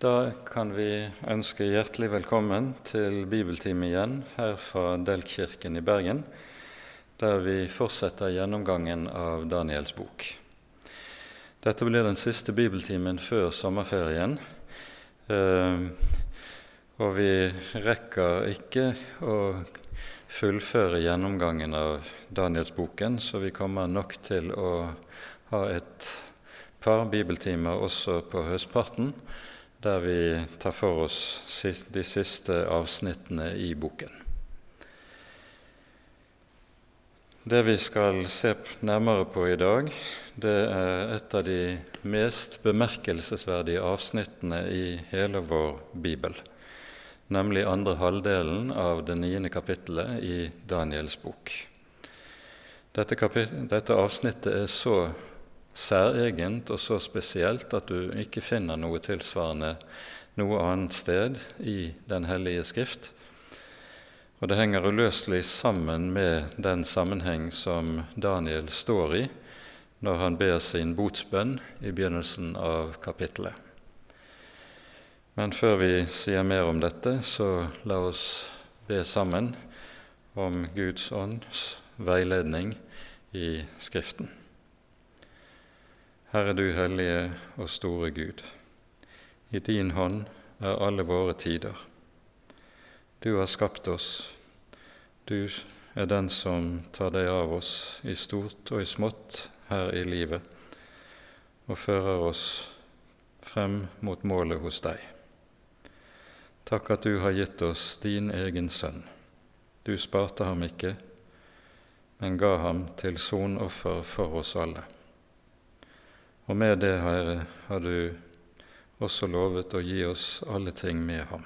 Da kan vi ønske hjertelig velkommen til bibeltime igjen her fra Delkirken i Bergen, der vi fortsetter gjennomgangen av Daniels bok. Dette blir den siste bibeltimen før sommerferien, eh, og vi rekker ikke å fullføre gjennomgangen av Danielsboken, så vi kommer nok til å ha et par bibeltimer også på høstparten der vi tar for oss de siste avsnittene i boken. Det vi skal se nærmere på i dag, det er et av de mest bemerkelsesverdige avsnittene i hele vår bibel, nemlig andre halvdelen av det niende kapittelet i Daniels bok. Dette, dette avsnittet er så særegent og så spesielt at du ikke finner noe tilsvarende noe annet sted i Den hellige skrift. Og det henger uløselig sammen med den sammenheng som Daniel står i når han ber sin botsbønn i begynnelsen av kapittelet. Men før vi sier mer om dette, så la oss be sammen om Guds ånds veiledning i Skriften. Herre du hellige og store Gud. I din hånd er alle våre tider. Du har skapt oss. Du er den som tar deg av oss i stort og i smått her i livet, og fører oss frem mot målet hos deg. Takk at du har gitt oss din egen sønn. Du sparte ham ikke, men ga ham til sonoffer for oss alle. Og med det, Herre, har du også lovet å gi oss alle ting med ham.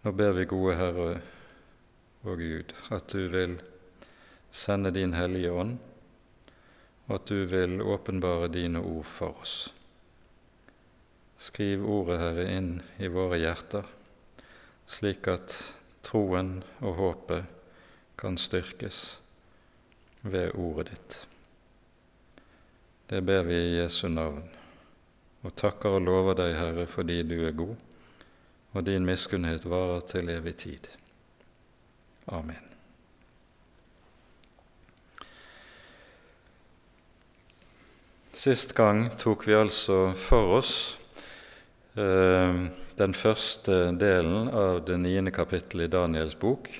Nå ber vi, gode Herre og Gud, at du vil sende din Hellige Ånd, og at du vil åpenbare dine ord for oss. Skriv ordet, Herre, inn i våre hjerter, slik at troen og håpet kan styrkes ved ordet ditt. Det ber vi i Jesu navn, og takker og lover deg, Herre, fordi du er god, og din miskunnhet varer til evig tid. Amen. Sist gang tok vi altså for oss eh, den første delen av det niende kapittelet i Daniels bok,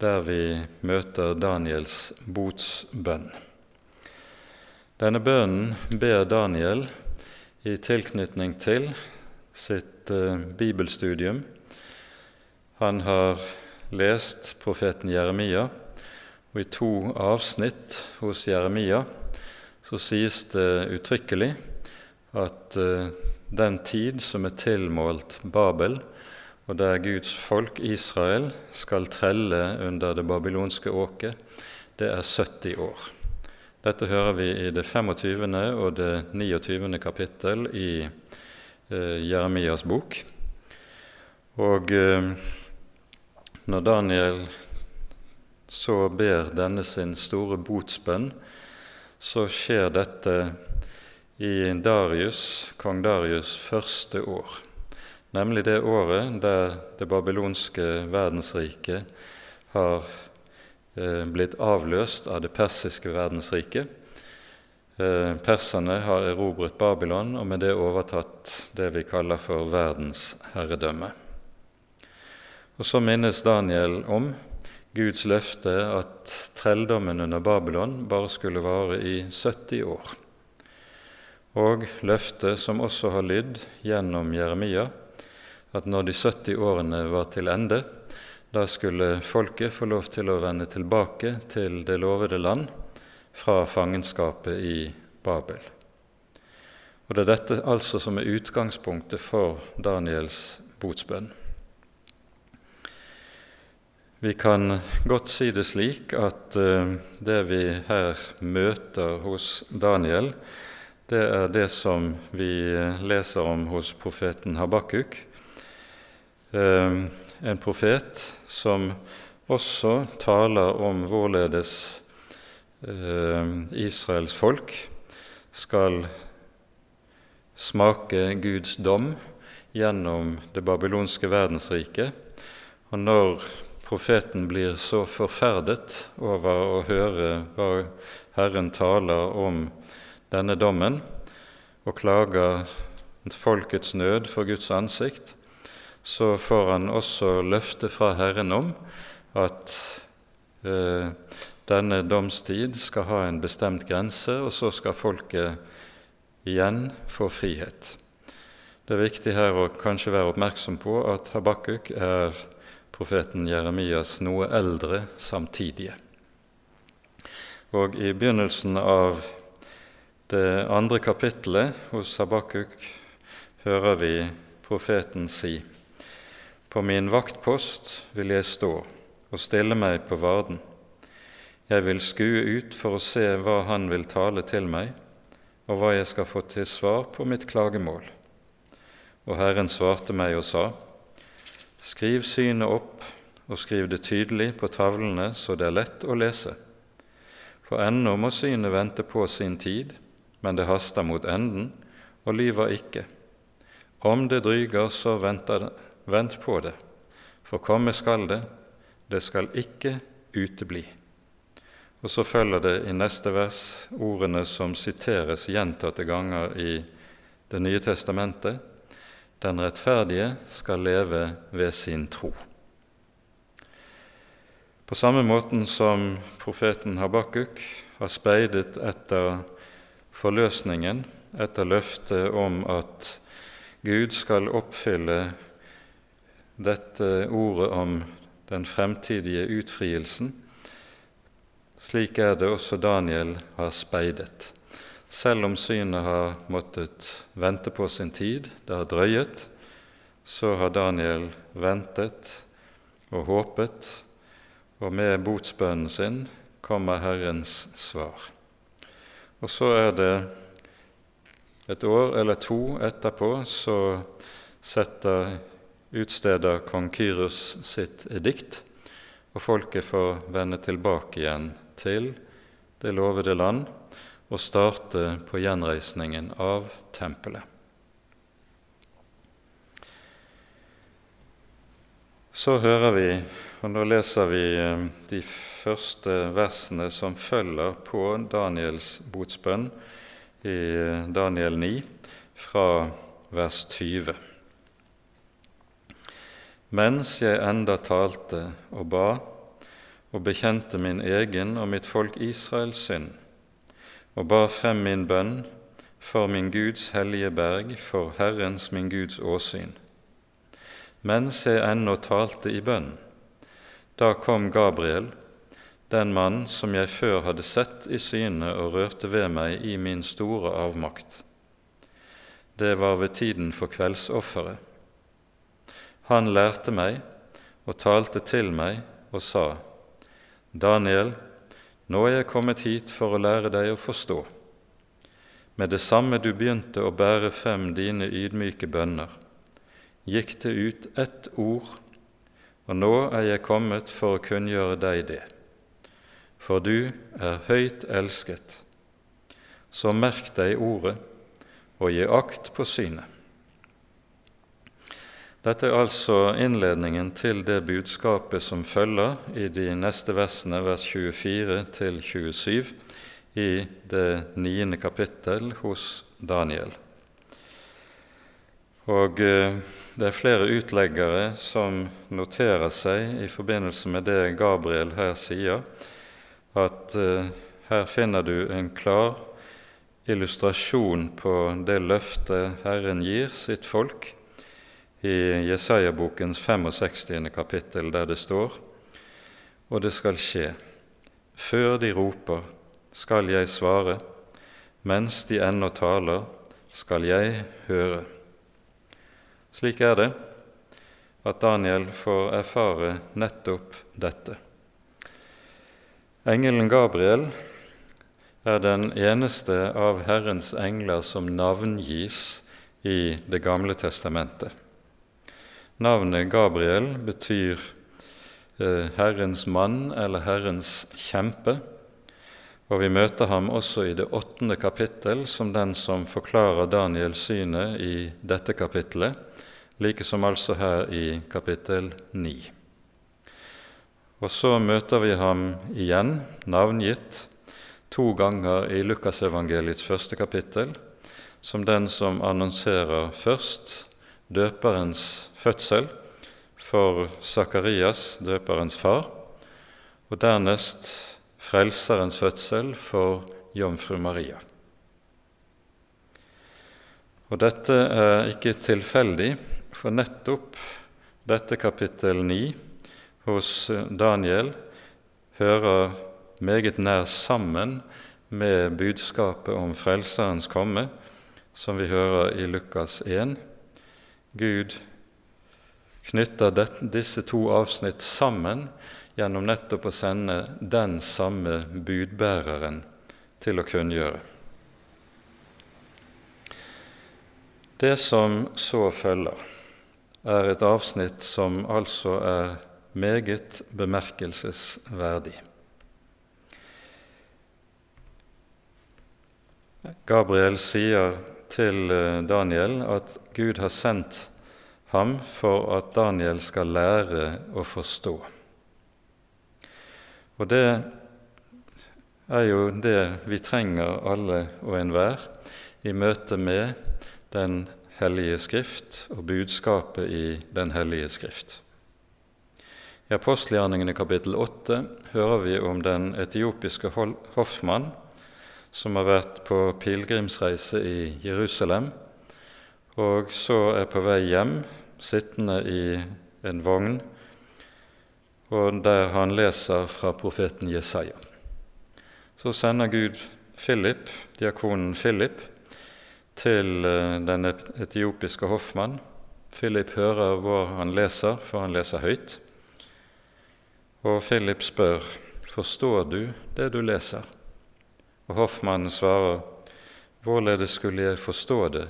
der vi møter Daniels botsbønn. Denne bønnen ber Daniel i tilknytning til sitt eh, bibelstudium. Han har lest profeten Jeremia, og i to avsnitt hos Jeremia så sies det uttrykkelig at eh, den tid som er tilmålt Babel, og der Guds folk Israel skal trelle under det babylonske åket, det er 70 år. Dette hører vi i det 25. og det 29. kapittel i eh, Jeremias bok. Og eh, når Daniel så ber denne sin store botsbønn, så skjer dette i Darius, kong Darius' første år, nemlig det året der det babylonske verdensriket har blitt avløst av det persiske verdensriket. Eh, perserne har erobret Babylon og med det overtatt det vi kaller for verdensherredømme. Og så minnes Daniel om Guds løfte at trelldommen under Babylon bare skulle vare i 70 år. Og løftet som også har lydd gjennom Jeremia, at når de 70 årene var til ende, da skulle folket få lov til å vende tilbake til det lovede land fra fangenskapet i Babel. Og Det er dette altså som er utgangspunktet for Daniels botsbønn. Vi kan godt si det slik at uh, det vi her møter hos Daniel, det er det som vi leser om hos profeten Habakuk. Uh, en profet som også taler om hvorledes eh, Israels folk skal smake Guds dom gjennom det babylonske verdensriket. Og når profeten blir så forferdet over å høre hva Herren taler om denne dommen, og klager folkets nød for Guds ansikt, så får han også løfte fra Herren om at eh, denne domstid skal ha en bestemt grense, og så skal folket igjen få frihet. Det er viktig her å kanskje være oppmerksom på at Habakuk er profeten Jeremias noe eldre samtidige. Og i begynnelsen av det andre kapittelet hos Habakuk hører vi profeten si:" På min vaktpost vil jeg stå og stille meg på varden. Jeg vil skue ut for å se hva Han vil tale til meg, og hva jeg skal få til svar på mitt klagemål. Og Herren svarte meg og sa, Skriv synet opp, og skriv det tydelig på tavlene så det er lett å lese. For ennå må synet vente på sin tid, men det haster mot enden, og lyver ikke. Om det dryger, så venter, vent på det, for komme skal det, det skal ikke utebli. Og så følger det i neste vers ordene som siteres gjentatte ganger i Det nye testamentet. Den rettferdige skal leve ved sin tro. På samme måten som profeten Habakuk har speidet etter forløsningen, etter løftet om at Gud skal oppfylle dette ordet om den fremtidige utfrielsen, slik er det også Daniel har speidet. Selv om synet har måttet vente på sin tid, det har drøyet, så har Daniel ventet og håpet, og med botsbønnen sin kommer Herrens svar. Og så er det et år eller to etterpå så setter utsteder kong Kyrus sitt edikt, og folket får vende tilbake igjen til det lovede land og starte på gjenreisningen av tempelet. Så hører vi, og nå leser vi eh, de første versene som følger på Daniels botsbønn i eh, Daniel 9, fra vers 20. Mens jeg enda talte og ba, og bekjente min egen og mitt folk Israels synd, og bar frem min bønn for min Guds hellige berg, for Herrens min Guds åsyn. Mens jeg ennå talte i bønn, da kom Gabriel, den mann som jeg før hadde sett i syne og rørte ved meg i min store avmakt. Det var ved tiden for kveldsofferet. Han lærte meg og talte til meg og sa:" Daniel, nå er jeg kommet hit for å lære deg å forstå. Med det samme du begynte å bære frem dine ydmyke bønner, gikk det ut ett ord, og nå er jeg kommet for å kunngjøre deg det. For du er høyt elsket. Så merk deg ordet, og gi akt på synet. Dette er altså innledningen til det budskapet som følger i de neste versene, vers 24 til 27, i det niende kapittel hos Daniel. Og eh, det er flere utleggere som noterer seg i forbindelse med det Gabriel her sier, at eh, her finner du en klar illustrasjon på det løftet Herren gir sitt folk i Jesaja-bokens 65. kapittel, der det står:" Og det skal skje, før de roper, skal jeg svare, mens de ennå taler, skal jeg høre. Slik er det at Daniel får erfare nettopp dette. Engelen Gabriel er den eneste av Herrens engler som navngis i Det gamle testamentet. Navnet Gabriel betyr eh, Herrens mann eller Herrens kjempe, Og vi møter ham også i det åttende kapittel som den som forklarer Daniels synet i dette kapittelet, like som altså her i kapittel 9. Og så møter vi ham igjen, navngitt, to ganger i Lukasevangeliets første kapittel, som den som annonserer først døperens fødsel for Sakarias, døperens far, og dernest Frelserens fødsel for jomfru Maria. Og dette er ikke tilfeldig, for nettopp dette kapittel 9 hos Daniel hører meget nær sammen med budskapet om Frelserens komme, som vi hører i Lukas 1. Gud knytter disse to avsnitt sammen gjennom nettopp å sende den samme budbæreren til å kunngjøre. Det som så følger, er et avsnitt som altså er meget bemerkelsesverdig. Gabriel sier til eh, Daniel at Gud har sendt ham for at Daniel skal lære å forstå. Og det er jo det vi trenger alle og enhver i møte med Den hellige Skrift og budskapet i Den hellige Skrift. I apostelgjerningene kapittel 8 hører vi om den etiopiske hoffmann som har vært på pilegrimsreise i Jerusalem, og så er på vei hjem, sittende i en vogn og der han leser fra profeten Jesaja. Så sender Gud Philip, diakonen Philip til eh, den etiopiske hoffmann. Philip hører hvor han leser, for han leser høyt. Og Philip spør, 'Forstår du det du leser?' Og hoffmannen svarer, 'Hvorledes skulle jeg forstå det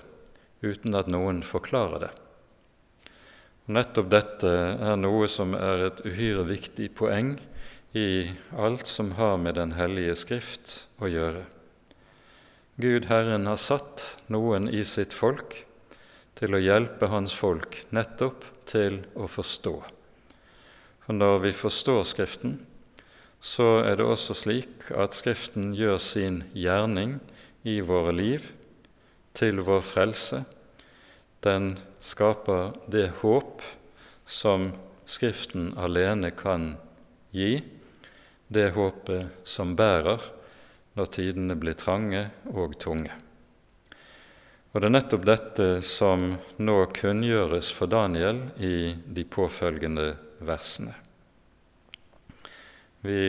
uten at noen forklarer det?' Nettopp dette er noe som er et uhyre viktig poeng i alt som har med Den hellige Skrift å gjøre. Gud Herren har satt noen i sitt folk til å hjelpe Hans folk nettopp til å forstå. For når vi forstår Skriften, så er det også slik at Skriften gjør sin gjerning i våre liv til vår frelse den skaper det håp som Skriften alene kan gi, det håpet som bærer når tidene blir trange og tunge. Og Det er nettopp dette som nå kunngjøres for Daniel i de påfølgende versene. Vi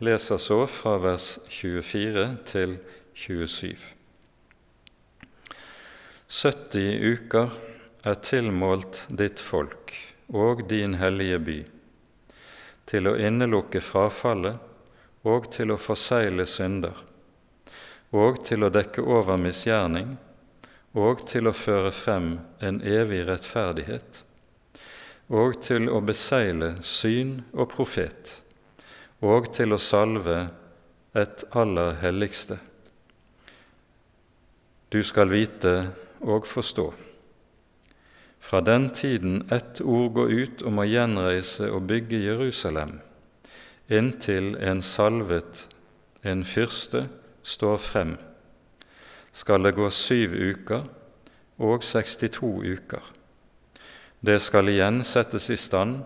leser så fra vers 24 til 27. 70 uker er tilmålt ditt folk og din hellige by, til å innelukke frafallet og til å forsegle synder, og til å dekke over misgjerning, og til å føre frem en evig rettferdighet, og til å besegle syn og profet, og til å salve et aller helligste. Du skal vite og forstå. Fra den tiden ett ord går ut om å gjenreise og bygge Jerusalem, inntil en salvet, en fyrste, står frem, skal det gå syv uker og 62 uker. Det skal igjen settes i stand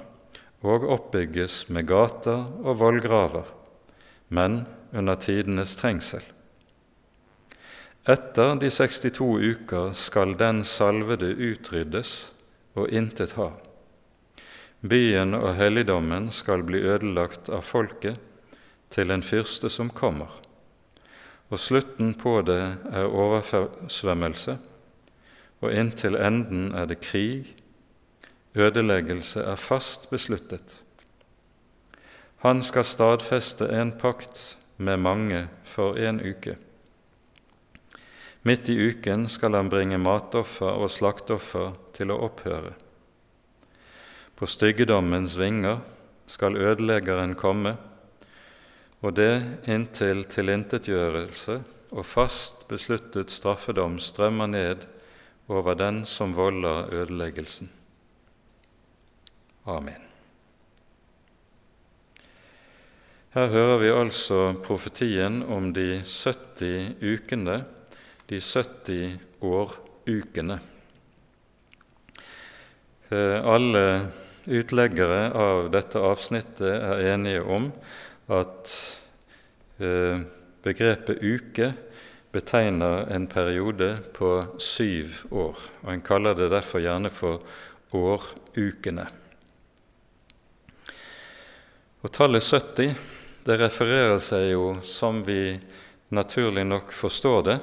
og oppbygges med gater og vollgraver, men under tidenes trengsel. Etter de 62 uker skal den salvede utryddes og intet ha. Byen og helligdommen skal bli ødelagt av folket til en fyrste som kommer, og slutten på det er oversvømmelse, og inntil enden er det krig, ødeleggelse er fast besluttet. Han skal stadfeste en pakt med mange for en uke. Midt i uken skal han bringe matoffer og slakteoffer til å opphøre. På styggedommens vinger skal ødeleggeren komme, og det inntil tilintetgjørelse og fast besluttet straffedom strømmer ned over den som volder ødeleggelsen. Amen. Her hører vi altså profetien om de 70 ukene, de 70 årukene. Eh, alle utleggere av dette avsnittet er enige om at eh, begrepet uke betegner en periode på syv år, og en kaller det derfor gjerne for årukene. Og Tallet 70 det refererer seg jo, som vi naturlig nok forstår det,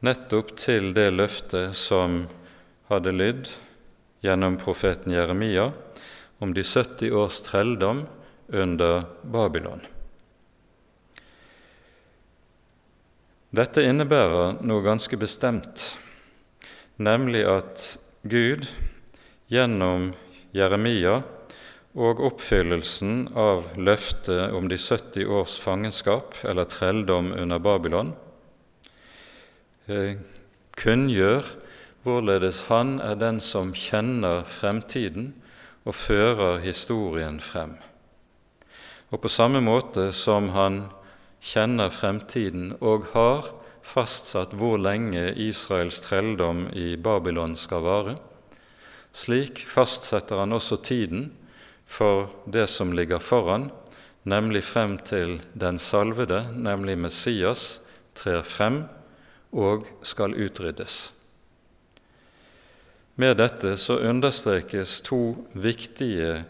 nettopp til det løftet som hadde lydd gjennom profeten Jeremia om de 70 års trelldom under Babylon. Dette innebærer noe ganske bestemt, nemlig at Gud gjennom Jeremia og oppfyllelsen av løftet om de 70 års fangenskap, eller trelldom under Babylon, kunngjør hvorledes han er den som kjenner fremtiden og fører historien frem. Og på samme måte som han kjenner fremtiden og har fastsatt hvor lenge Israels trelldom i Babylon skal vare, slik fastsetter han også tiden for det som ligger foran, nemlig frem til den salvede, nemlig Messias, trer frem og skal utryddes. Med dette så understrekes to viktige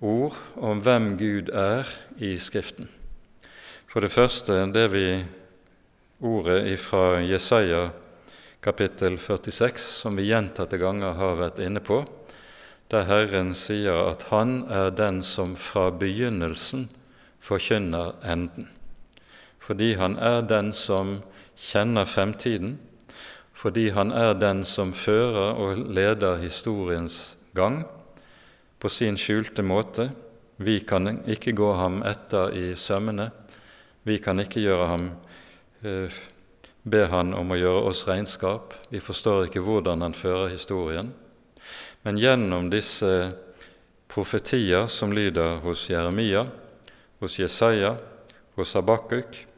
ord om hvem Gud er i Skriften. For det første det vi ordet fra Jesaja kapittel 46, som vi gjentatte ganger har vært inne på, der Herren sier at Han er den som fra begynnelsen forkynner enden. Fordi Han er den som kjenner fremtiden, fordi han er den som fører og leder historiens gang på sin skjulte måte. Vi kan ikke gå ham etter i sømmene. Vi kan ikke gjøre ham, eh, be han om å gjøre oss regnskap. Vi forstår ikke hvordan han fører historien. Men gjennom disse profetier som lyder hos Jeremia, hos Jesaja, hos Habakuk,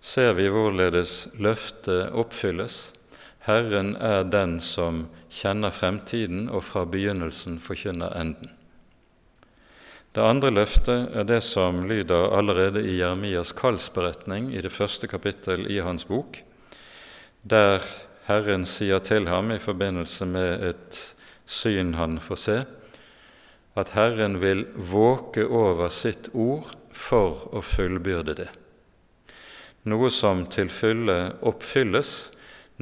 ser vi hvorledes løftet oppfylles Herren er den som kjenner fremtiden og fra begynnelsen forkynner enden. Det andre løftet er det som lyder allerede i Jeremias kallsberetning i det første kapittel i hans bok, der Herren sier til ham i forbindelse med et syn han får se, at Herren vil våke over sitt ord for å fullbyrde det, noe som til fulle oppfylles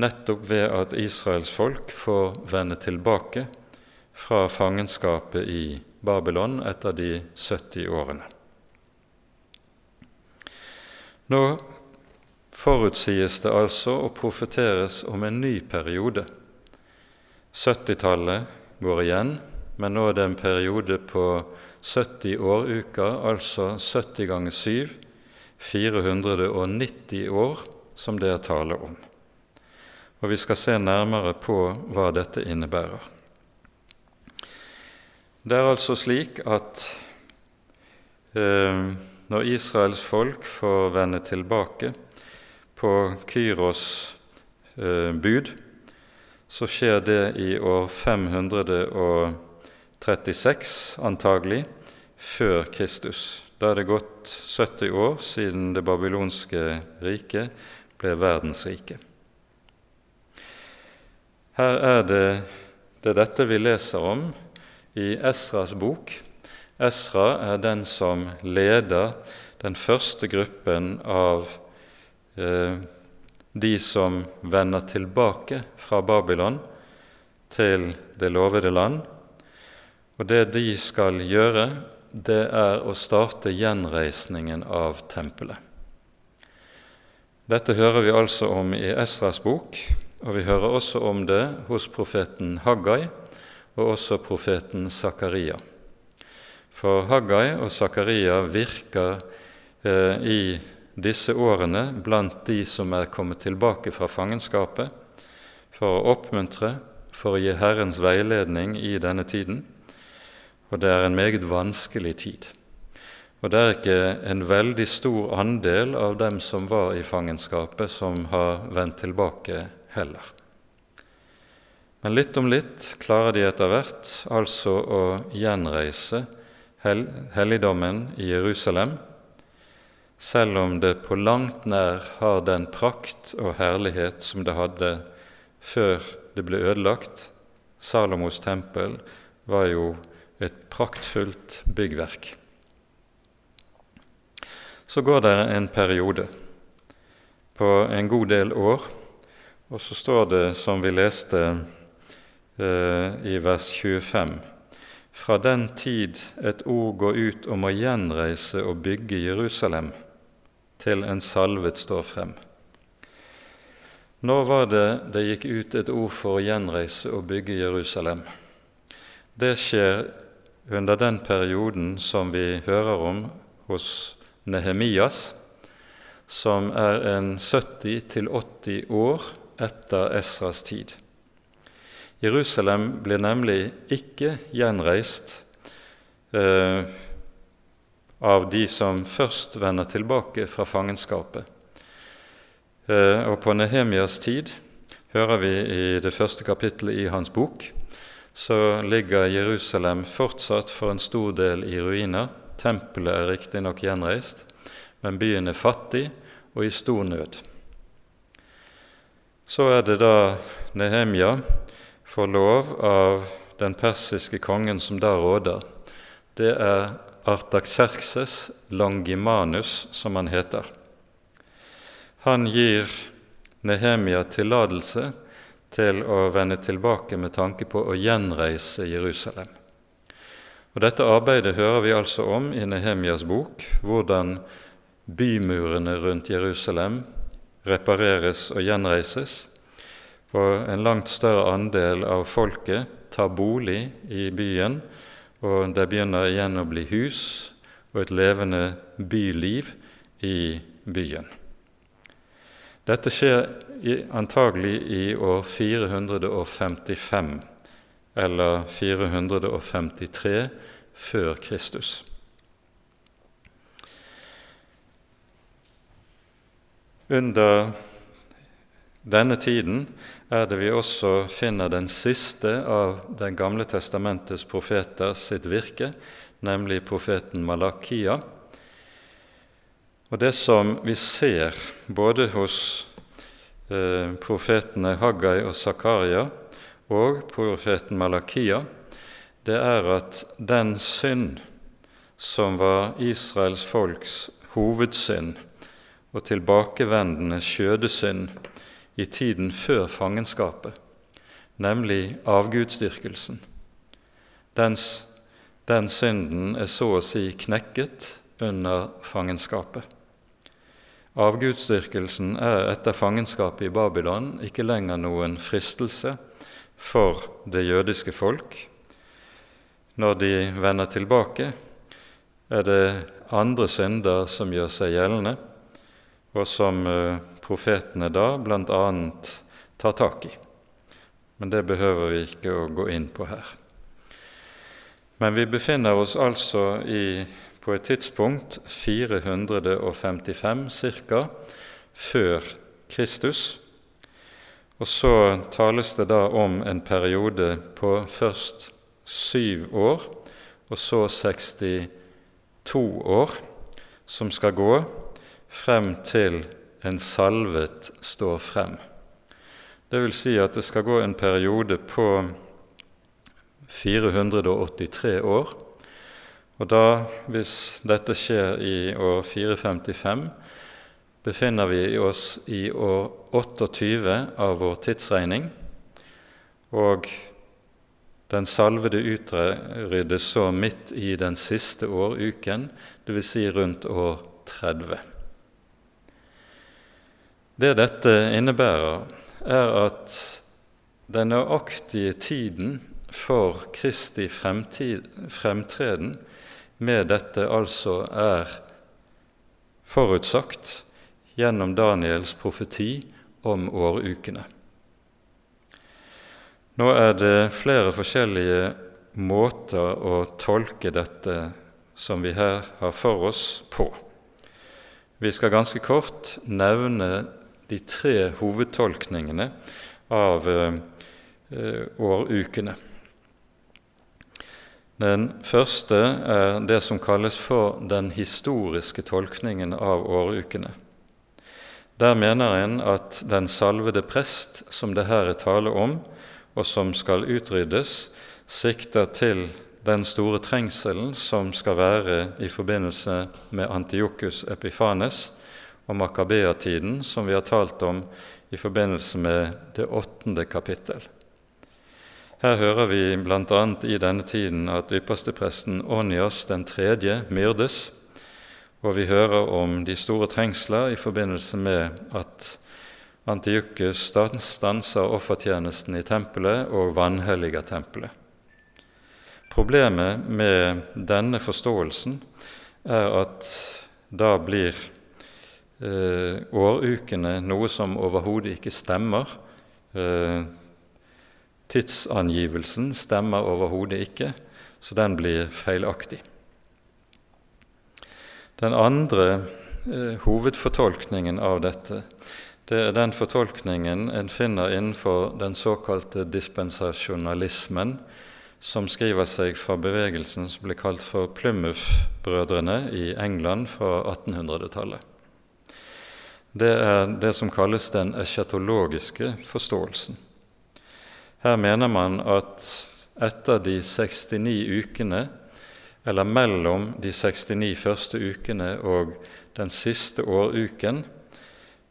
nettopp ved at Israels folk får vende tilbake fra fangenskapet i Babylon etter de 70 årene. Nå forutsies det altså og profeteres om en ny periode. 70-tallet går igjen, men nå er det en periode på 70 åruker, altså 70 ganger 7, 490 år, som det er tale om og vi skal se nærmere på hva dette innebærer. Det er altså slik at eh, når Israels folk får vende tilbake på Kyros eh, bud, så skjer det i år 536 antagelig før Kristus. Da er det gått 70 år siden det babylonske riket ble verdensrike. Her er det, det er dette vi leser om i Esras bok. Esra er den som leder den første gruppen av eh, de som vender tilbake fra Babylon til det lovede land. Og det de skal gjøre, det er å starte gjenreisningen av tempelet. Dette hører vi altså om i Esras bok, og vi hører også om det hos profeten Haggai og også profeten Zakaria. For Haggai og Zakaria virker eh, i disse årene blant de som er kommet tilbake fra fangenskapet, for å oppmuntre, for å gi Herrens veiledning i denne tiden. Og det er en meget vanskelig tid. Og det er ikke en veldig stor andel av dem som var i fangenskapet, som har vendt tilbake heller. Men litt om litt klarer de etter hvert altså å gjenreise hel helligdommen i Jerusalem, selv om det på langt nær har den prakt og herlighet som det hadde før det ble ødelagt. Salomos tempel var jo et praktfullt byggverk. Så går det en periode på en god del år, og så står det, som vi leste eh, i vers 25, fra den tid et ord går ut om å gjenreise og bygge Jerusalem, til en salvet står frem. Når var det det gikk ut et ord for å gjenreise og bygge Jerusalem? Det skjer under den perioden som vi hører om hos Nehemias, som er en 70-80 år etter Esras tid. Jerusalem blir nemlig ikke gjenreist eh, av de som først vender tilbake fra fangenskapet. Eh, og på Nehemias tid, hører vi i det første kapittelet i hans bok, så ligger Jerusalem fortsatt for en stor del i ruiner. Tempelet er riktignok gjenreist, men byen er fattig og i stor nød. Så er det da Nehemia får lov av den persiske kongen som da råder. Det er Artaxerxes Longimanus, som han heter. Han gir Nehemia tillatelse til å vende tilbake med tanke på å gjenreise Jerusalem. Og Dette arbeidet hører vi altså om i Nehemias bok, hvordan bymurene rundt Jerusalem repareres og gjenreises, og en langt større andel av folket tar bolig i byen, og det begynner igjen å bli hus og et levende byliv i byen. Dette skjer antagelig i år 455 eller 453 før Kristus. Under denne tiden er det vi også finner den siste av Den gamle testamentets profeter sitt virke, nemlig profeten Malakia og det som vi ser både hos eh, profetene Haggai og Zakaria og profeten Malakia, det er at den synd som var Israels folks hovedsynd og tilbakevendende skjødesynd i tiden før fangenskapet, nemlig avgudsdyrkelsen, den, den synden er så å si knekket under fangenskapet. Avgudsdyrkelsen er etter fangenskapet i Babylon ikke lenger noen fristelse for det jødiske folk. Når de vender tilbake, er det andre synder som gjør seg gjeldende, og som eh, profetene da bl.a. tar tak i. Men det behøver vi ikke å gå inn på her. Men vi befinner oss altså i på et tidspunkt 455 ca. før Kristus. Og så tales det da om en periode på først syv år, og så 62 år, som skal gå frem til en salvet står frem. Det vil si at det skal gå en periode på 483 år og da, hvis dette skjer i år 455, befinner vi oss i år 28 av vår tidsregning, og den salvede utryddes så midt i den siste åruken, dvs. Si rundt år 30. Det dette innebærer, er at den nøyaktige tiden for Kristi fremtreden med dette altså er forutsagt gjennom Daniels profeti om årukene. Nå er det flere forskjellige måter å tolke dette som vi her har for oss, på. Vi skal ganske kort nevne de tre hovedtolkningene av eh, årukene. Den første er det som kalles for den historiske tolkningen av årukene. Der mener en at den salvede prest, som det her er tale om, og som skal utryddes, sikter til den store trengselen som skal være i forbindelse med Antiokus Epifanes og Makabea-tiden, som vi har talt om i forbindelse med det åttende kapittel. Her hører vi bl.a. i denne tiden at ypperstepresten Onias den tredje myrdes, og vi hører om de store trengsler i forbindelse med at Antiokus stanser offertjenesten i tempelet og vanhelliger tempelet. Problemet med denne forståelsen er at da blir eh, årukene noe som overhodet ikke stemmer. Eh, tidsangivelsen stemmer overhodet ikke, så den blir feilaktig. Den andre eh, hovedfortolkningen av dette det er den fortolkningen en finner innenfor den såkalte dispensasjonalismen, som skriver seg fra bevegelsen som ble kalt for Plymouth-brødrene i England fra 1800-tallet. Det er det som kalles den eschatologiske forståelsen. Her mener man at etter de 69 ukene, eller mellom de 69 første ukene og den siste åruken,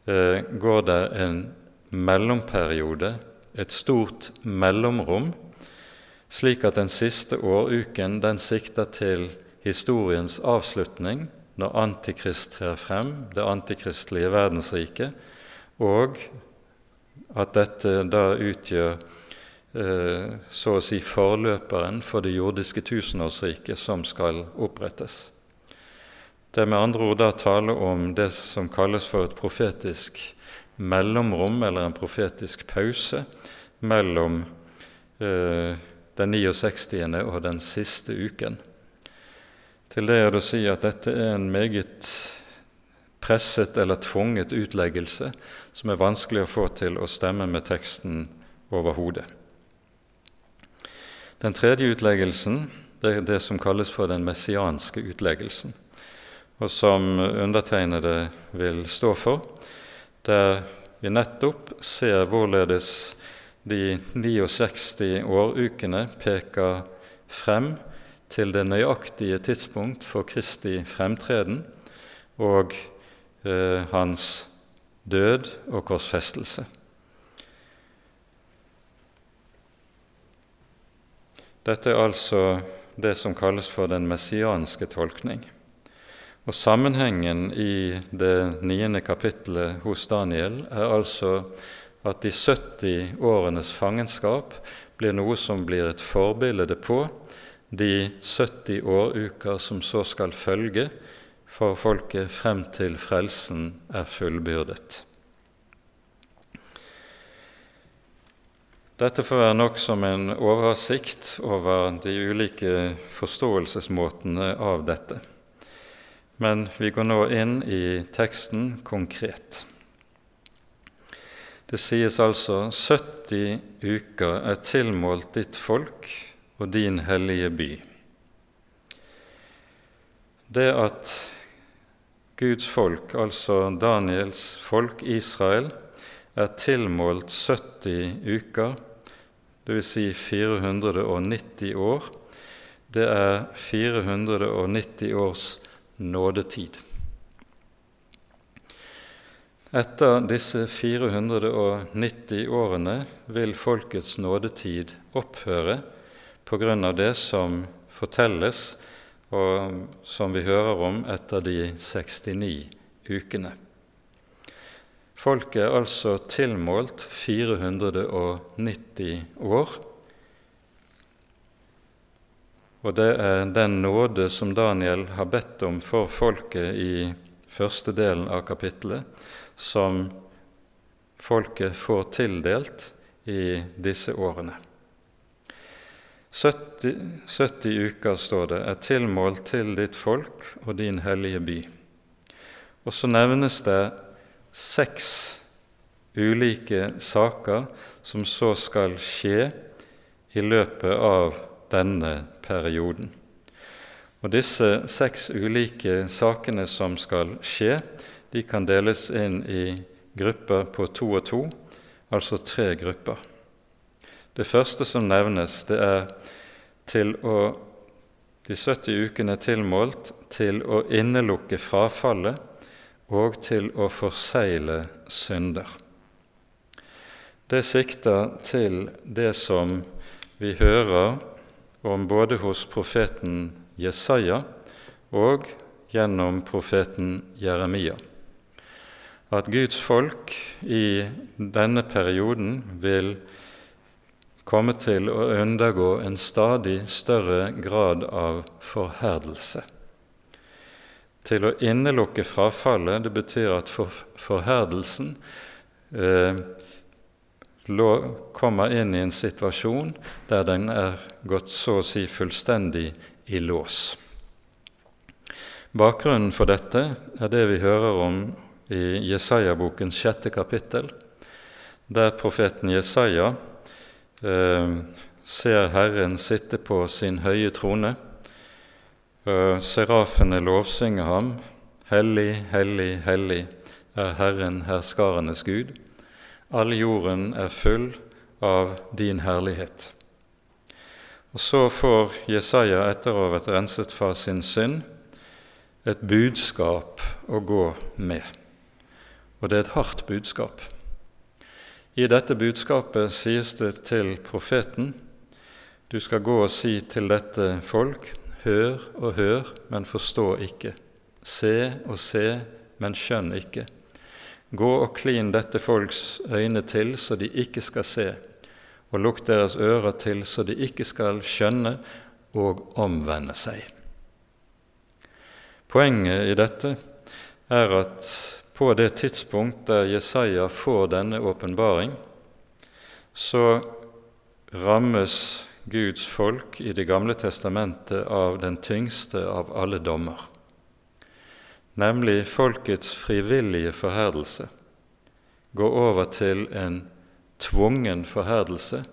eh, går det en mellomperiode, et stort mellomrom, slik at den siste åruken den sikter til historiens avslutning, når Antikrist trer frem, det antikristelige verdensriket, og at dette da utgjør så å si forløperen for det jordiske tusenårsriket som skal opprettes. Det er med andre ord da tale om det som kalles for et profetisk mellomrom, eller en profetisk pause, mellom eh, den 69. og den siste uken. Til det er det å si at dette er en meget presset eller tvunget utleggelse som er vanskelig å få til å stemme med teksten overhodet. Den tredje utleggelsen det er det som kalles for den messianske utleggelsen, og som undertegnede vil stå for, der vi nettopp ser hvorledes de 69 årukene peker frem til det nøyaktige tidspunkt for Kristi fremtreden og eh, hans død og korsfestelse. Dette er altså det som kalles for den messianske tolkning. Og Sammenhengen i det niende kapittelet hos Daniel er altså at de 70 årenes fangenskap blir noe som blir et forbilde på de 70 åruker som så skal følge for folket frem til frelsen er fullbyrdet. Dette får være nok som en oversikt over de ulike forståelsesmåtene av dette. Men vi går nå inn i teksten konkret. Det sies altså 70 uker er tilmålt ditt folk og din hellige by. Det at Guds folk, altså Daniels folk Israel, er tilmålt 70 uker, dvs. Si 490 år, det er 490 års nådetid. Etter disse 490 årene vil folkets nådetid opphøre av det som fortelles, og som vi hører om etter de 69 ukene. Folket er altså tilmålt 490 år. Og det er den nåde som Daniel har bedt om for folket i første delen av kapittelet, som folket får tildelt i disse årene. 70, 70 uker, står det, er tilmålt til ditt folk og din hellige by. Og så nevnes det seks ulike saker som så skal skje i løpet av denne perioden. Og Disse seks ulike sakene som skal skje, de kan deles inn i grupper på to og to, altså tre grupper. Det første som nevnes, det er til å de 70 ukene tilmålt til å innelukke frafallet og til å forsegle synder. Det sikter til det som vi hører om både hos profeten Jesaja og gjennom profeten Jeremia. At Guds folk i denne perioden vil komme til å undergå en stadig større grad av forherdelse til å innelukke frafallet. Det betyr at for, forherdelsen eh, kommer inn i en situasjon der den er gått så å si fullstendig i lås. Bakgrunnen for dette er det vi hører om i Jesaja-bokens sjette kapittel, der profeten Jesaja eh, ser Herren sitte på sin høye trone Serafene lovsynger ham. Hellig, hellig, hellig er Herren herskarenes Gud. All jorden er full av din herlighet. Og Så får Jesaja, etter å ha vært renset fra sin synd, et budskap å gå med. Og det er et hardt budskap. I dette budskapet sies det til profeten du skal gå og si til dette folk Hør og hør, men forstå ikke. Se og se, men skjønn ikke. Gå og klin dette folks øyne til så de ikke skal se, og lukk deres ører til så de ikke skal skjønne og omvende seg. Poenget i dette er at på det tidspunkt der Jesaja får denne åpenbaring, så rammes Guds folk i Det gamle testamentet av den tyngste av alle dommer, nemlig folkets frivillige forherdelse, går over til en tvungen forherdelse.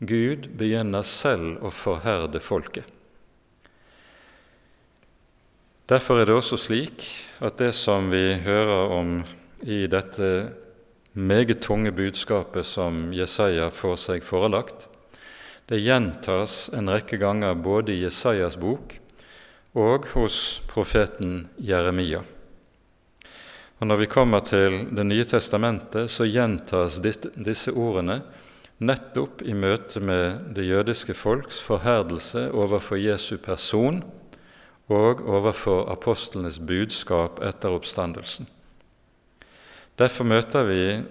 Gud begynner selv å forherde folket. Derfor er det også slik at det som vi hører om i dette meget tunge budskapet som Jesaja får seg forelagt, det gjentas en rekke ganger både i Jesajas bok og hos profeten Jeremia. Og Når vi kommer til Det nye testamentet, så gjentas disse ordene nettopp i møte med det jødiske folks forherdelse overfor Jesu person og overfor apostlenes budskap etter oppstandelsen. Derfor møter vi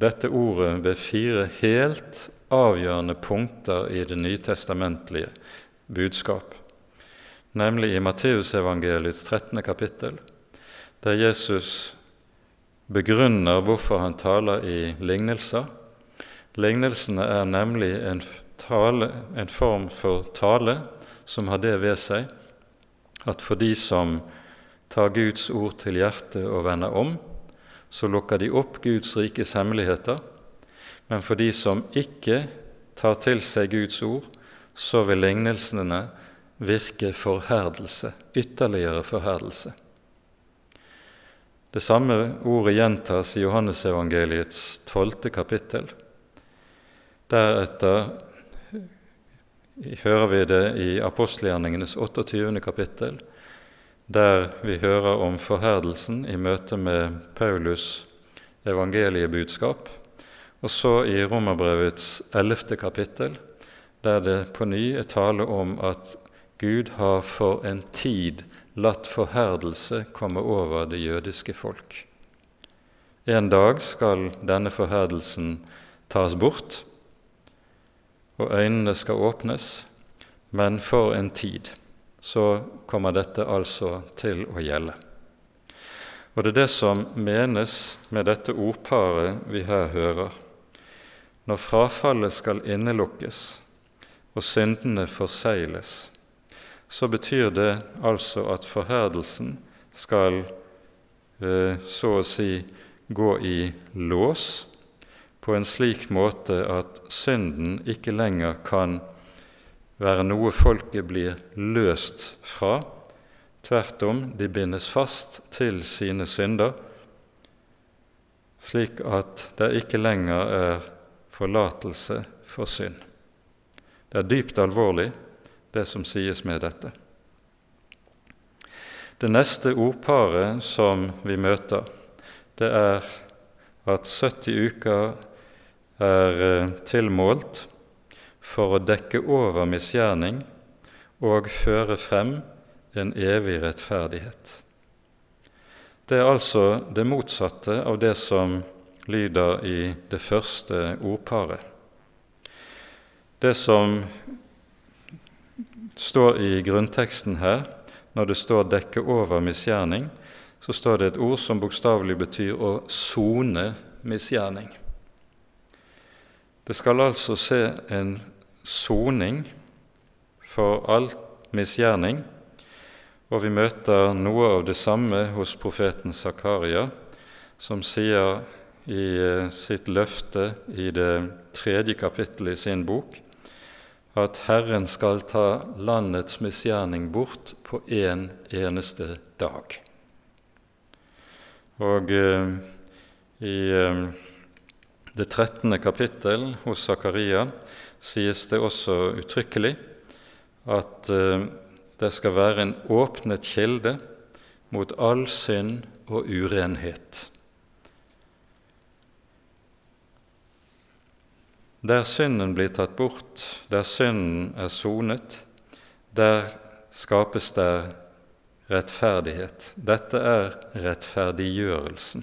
dette ordet ved fire helt avgjørende punkter i det nytestamentlige budskap, nemlig i Matteusevangeliets 13. kapittel, der Jesus begrunner hvorfor han taler i lignelser. Lignelsene er nemlig en, tale, en form for tale som har det ved seg at for de som tar Guds ord til hjertet og vender om, så lukker de opp Guds rikes hemmeligheter men for de som ikke tar til seg Guds ord, så vil lignelsene virke forherdelse, ytterligere forherdelse. Det samme ordet gjentas i Johannesevangeliets tolvte kapittel. Deretter hører vi det i apostelgjerningenes 28. kapittel, der vi hører om forherdelsen i møte med Paulus' evangeliebudskap. Og så i Romerbrevets ellevte kapittel, der det på ny er tale om at Gud har for en tid latt forherdelse komme over det jødiske folk. En dag skal denne forherdelsen tas bort, og øynene skal åpnes, men for en tid så kommer dette altså til å gjelde. Og det er det som menes med dette ordparet vi her hører. Når frafallet skal innelukkes og syndene forsegles, så betyr det altså at forherdelsen skal eh, så å si gå i lås på en slik måte at synden ikke lenger kan være noe folket blir løst fra. Tvert om, de bindes fast til sine synder, slik at det ikke lenger er forlatelse for synd. Det er dypt alvorlig, det som sies med dette. Det neste ordparet som vi møter, det er at 70 uker er eh, tilmålt for å dekke over misgjerning og føre frem en evig rettferdighet. Det er altså det motsatte av det som lyder i det første ordparet. Det som står i grunnteksten her, når det står 'dekke over misgjerning', så står det et ord som bokstavelig betyr å sone misgjerning. Det skal altså se en soning for all misgjerning, og vi møter noe av det samme hos profeten Zakaria, som sier i eh, sitt løfte i det tredje kapittelet i sin bok at Herren skal ta landets misgjerning bort på én en eneste dag. Og eh, i eh, det 13. kapittel hos Zakaria sies det også uttrykkelig at eh, det skal være en åpnet kilde mot all synd og urenhet. Der synden blir tatt bort, der synden er sonet, der skapes der rettferdighet. Dette er rettferdiggjørelsen,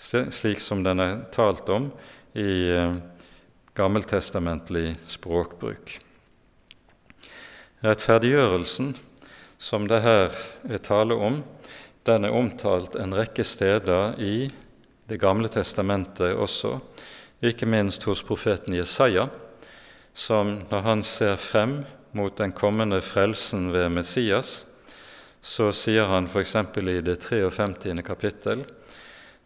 slik som den er talt om i eh, gammeltestamentlig språkbruk. Rettferdiggjørelsen, som det her er tale om, den er omtalt en rekke steder i Det gamle testamentet også, ikke minst hos profeten Jesaja, som når han ser frem mot den kommende frelsen ved Messias, så sier han f.eks. i det 53. kapittel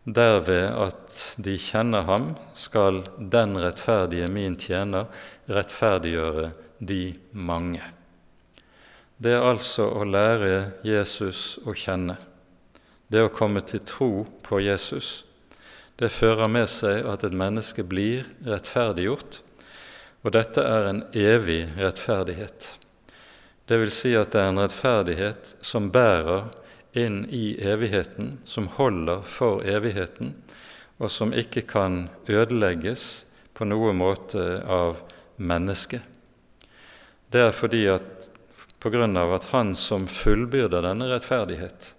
derved at de kjenner ham, skal den rettferdige min tjener rettferdiggjøre de mange. Det er altså å lære Jesus å kjenne. Det å komme til tro på Jesus. Det fører med seg at et menneske blir rettferdiggjort, og dette er en evig rettferdighet. Det vil si at det er en rettferdighet som bærer inn i evigheten, som holder for evigheten, og som ikke kan ødelegges på noen måte av mennesket. Det er fordi at på grunn av at Han som fullbyrder denne rettferdighet,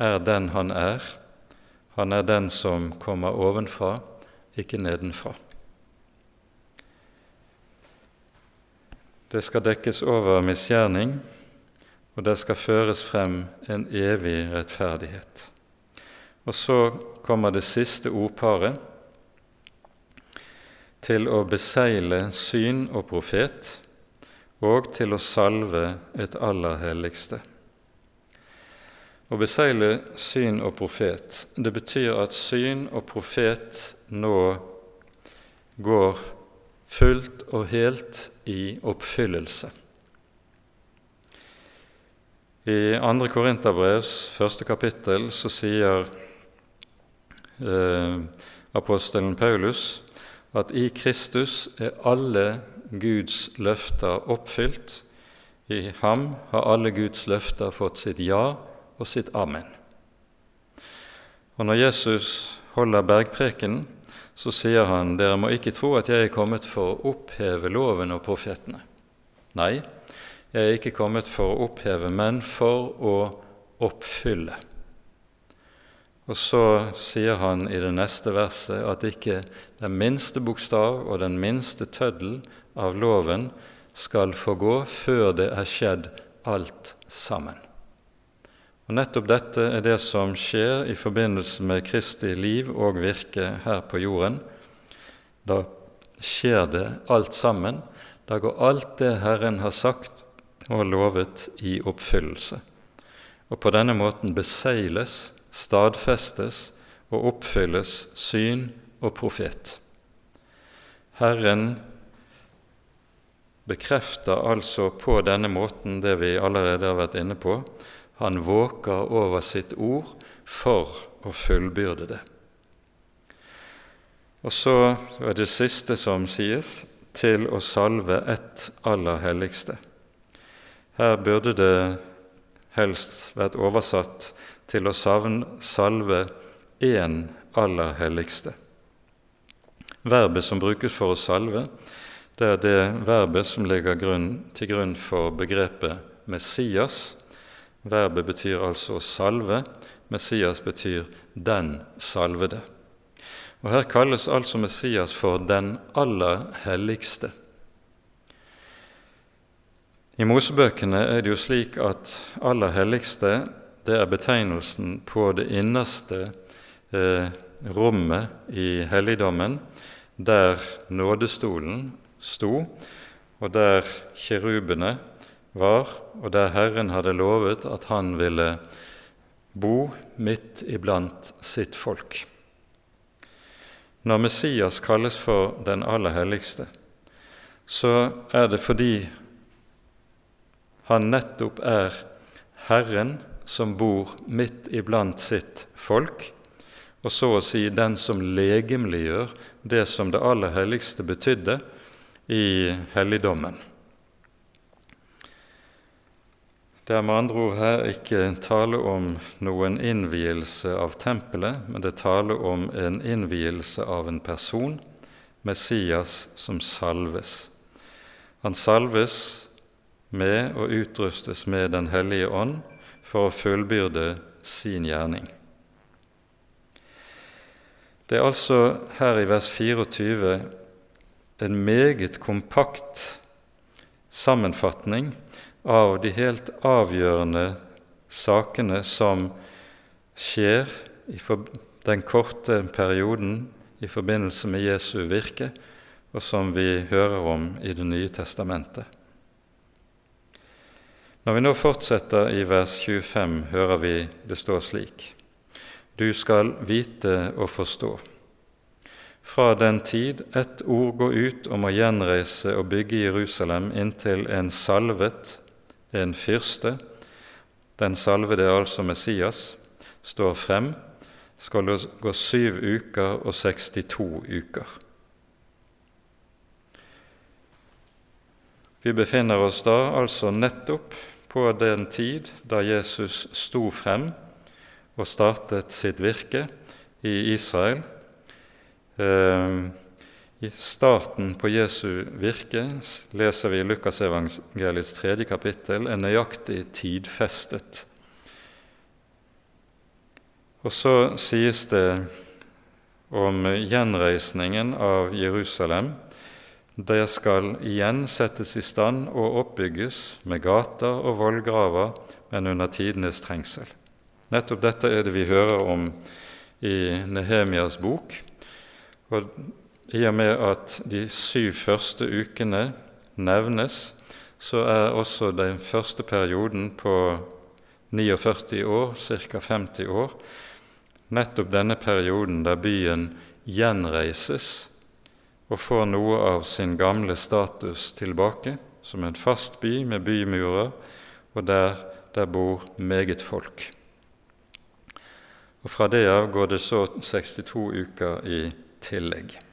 er den han er. Han er den som kommer ovenfra, ikke nedenfra. Det skal dekkes over misgjerning, og det skal føres frem en evig rettferdighet. Og så kommer det siste ordparet til å besegle syn og profet og til å salve et aller helligste. Å besegle syn og profet, det betyr at syn og profet nå går fullt og helt i oppfyllelse. I 2. Korinterbrevs første kapittel så sier eh, apostelen Paulus at i Kristus er alle Guds løfter oppfylt. I ham har alle Guds løfter fått sitt ja og sitt amen. Og Når Jesus holder bergprekenen, så sier han dere må ikke tro at jeg er kommet for å oppheve loven og profetene. Nei, jeg er ikke kommet for å oppheve, men for å oppfylle. Og så sier han i det neste verset at ikke den minste bokstav og den minste tøddel av loven skal få gå før det er skjedd alt sammen. Og Nettopp dette er det som skjer i forbindelse med Kristi liv og virke her på jorden. Da skjer det alt sammen. Da går alt det Herren har sagt og lovet, i oppfyllelse. Og på denne måten besegles, stadfestes og oppfylles syn og profet. Herren bekrefter altså på denne måten det vi allerede har vært inne på, han våker over sitt ord for å fullbyrde det. Og så er det siste som sies, til å salve ett aller helligste. Her burde det helst vært oversatt til å salve én aller helligste. Verbet som brukes for å salve, det er det verbet som ligger til grunn for begrepet Messias, Verbet betyr altså salve. Messias betyr 'den salvede'. Og Her kalles altså Messias for 'den aller helligste'. I Mosebøkene er det jo slik at 'aller helligste' det er betegnelsen på det innerste eh, rommet i helligdommen, der nådestolen sto, og der kirubene var, og der Herren hadde lovet at han ville bo midt iblant sitt folk. Når Messias kalles for den aller helligste, så er det fordi han nettopp er Herren som bor midt iblant sitt folk, og så å si den som legemliggjør det som det aller helligste betydde i helligdommen. Det er med andre ord her ikke tale om noen innvielse av tempelet, men det er tale om en innvielse av en person, Messias, som salves. Han salves med og utrustes med Den hellige ånd for å fullbyrde sin gjerning. Det er altså her i vers 24 en meget kompakt sammenfatning av de helt avgjørende sakene som skjer i den korte perioden i forbindelse med Jesu virke, og som vi hører om i Det nye testamentet. Når vi nå fortsetter i vers 25, hører vi det stå slik.: Du skal vite og forstå. Fra den tid ett ord går ut om å gjenreise og bygge Jerusalem inntil en salvet en fyrste, den salvede er altså Messias, står frem, skal gå syv uker og 62 uker. Vi befinner oss da altså nettopp på den tid da Jesus sto frem og startet sitt virke i Israel. Eh, i starten på Jesu virke leser vi i Lukasevangeliets tredje kapittel en nøyaktig tidfestet. Og så sies det om gjenreisningen av Jerusalem. Det skal igjen settes i stand og oppbygges med gater og vollgraver, men under tidenes trengsel. Nettopp dette er det vi hører om i Nehemias bok. Og i og med at de syv første ukene nevnes, så er også den første perioden på 49 år, ca. 50 år, nettopp denne perioden der byen gjenreises og får noe av sin gamle status tilbake, som en fast by med bymurer, og der der bor meget folk. Og Fra det av går det så 62 uker i tillegg.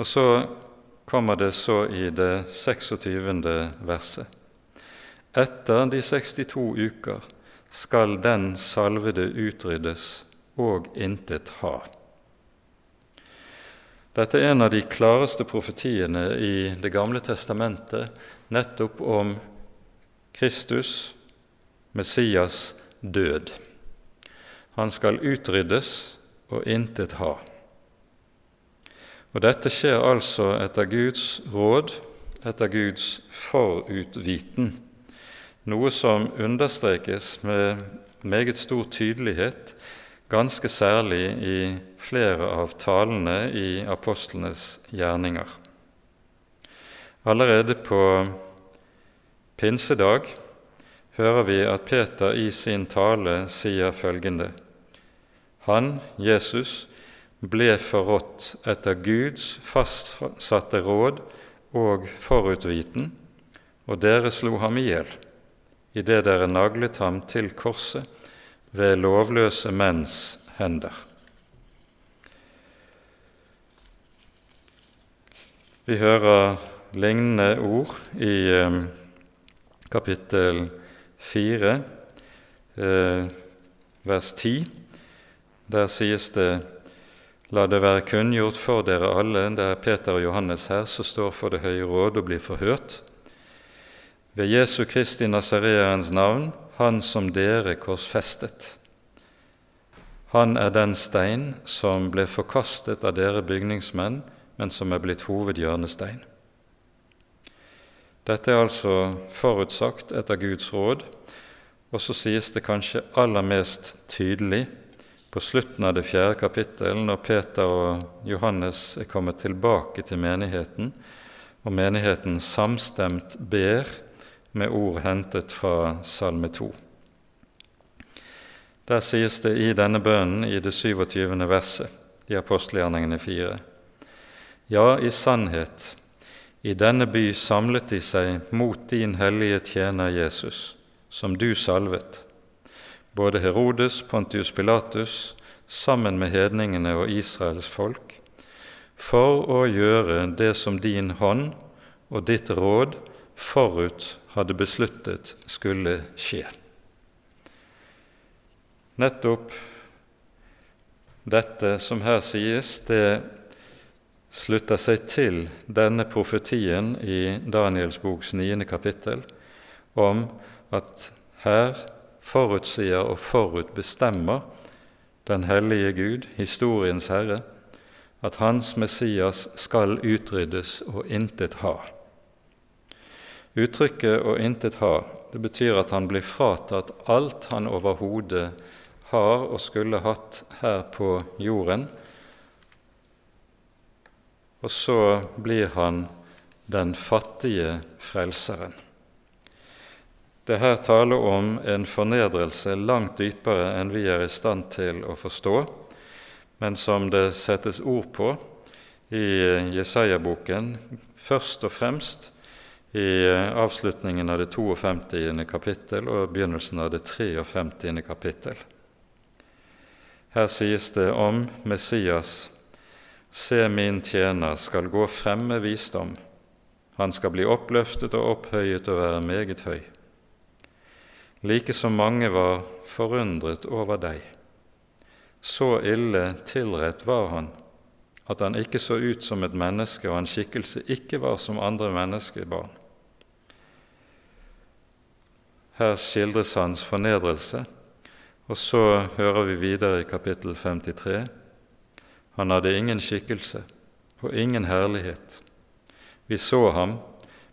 Og så kommer det så i det 26. verset. Etter de 62 uker skal den salvede utryddes og intet ha. Dette er en av de klareste profetiene i Det gamle testamentet nettopp om Kristus, Messias, død. Han skal utryddes og intet ha. Og Dette skjer altså etter Guds råd, etter Guds forutviten, noe som understrekes med meget stor tydelighet, ganske særlig i flere av talene i apostlenes gjerninger. Allerede på pinsedag hører vi at Peter i sin tale sier følgende.: Han, Jesus, ble forrådt etter Guds fastsatte råd og forutviten, og dere slo ham i hjel, idet dere naglet ham til korset ved lovløse menns hender. Vi hører lignende ord i eh, kapittel 4, eh, vers 10. Der sies det La det være kunngjort for dere alle, det er Peter og Johannes her som står for Det høye råd og blir forhørt. Ved Jesu Kristi Nasareerens navn, Han som dere korsfestet. Han er den stein som ble forkastet av dere bygningsmenn, men som er blitt hovedhjørnestein. Dette er altså forutsagt etter Guds råd, og så sies det kanskje aller mest tydelig på slutten av det fjerde kapittel, når Peter og Johannes er kommet tilbake til menigheten, og menigheten samstemt ber med ord hentet fra Salme 2. Der sies det i denne bønnen i det 27. verset i apostelgjerningene 4. Ja, i sannhet, i denne by samlet de seg mot din hellige tjener Jesus, som du salvet både Herodes, Pontius Pilatus, sammen med hedningene og Israels folk, for å gjøre det som din hånd og ditt råd forut hadde besluttet skulle skje. Nettopp dette som her sies, det slutter seg til denne profetien i Daniels boks niende kapittel om at her forutsier og forutbestemmer den hellige Gud, historiens Herre, at Hans Messias skal utryddes og intet ha. Uttrykket 'å intet ha' det betyr at han blir fratatt alt han overhodet har og skulle hatt her på jorden, og så blir han den fattige frelseren. Det er her taler om en fornedrelse langt dypere enn vi er i stand til å forstå, men som det settes ord på i Jesaja-boken, først og fremst i avslutningen av det 52. kapittel og begynnelsen av det 53. kapittel. Her sies det om Messias.: Se, min tjener skal gå frem med visdom. Han skal bli oppløftet og opphøyet og være meget høy like som mange var forundret over deg. Så ille tilrett var han at han ikke så ut som et menneske, og hans skikkelse ikke var som andre menneskebarn. Her skildres hans fornedrelse, og så hører vi videre i kapittel 53. Han hadde ingen skikkelse og ingen herlighet. Vi så ham,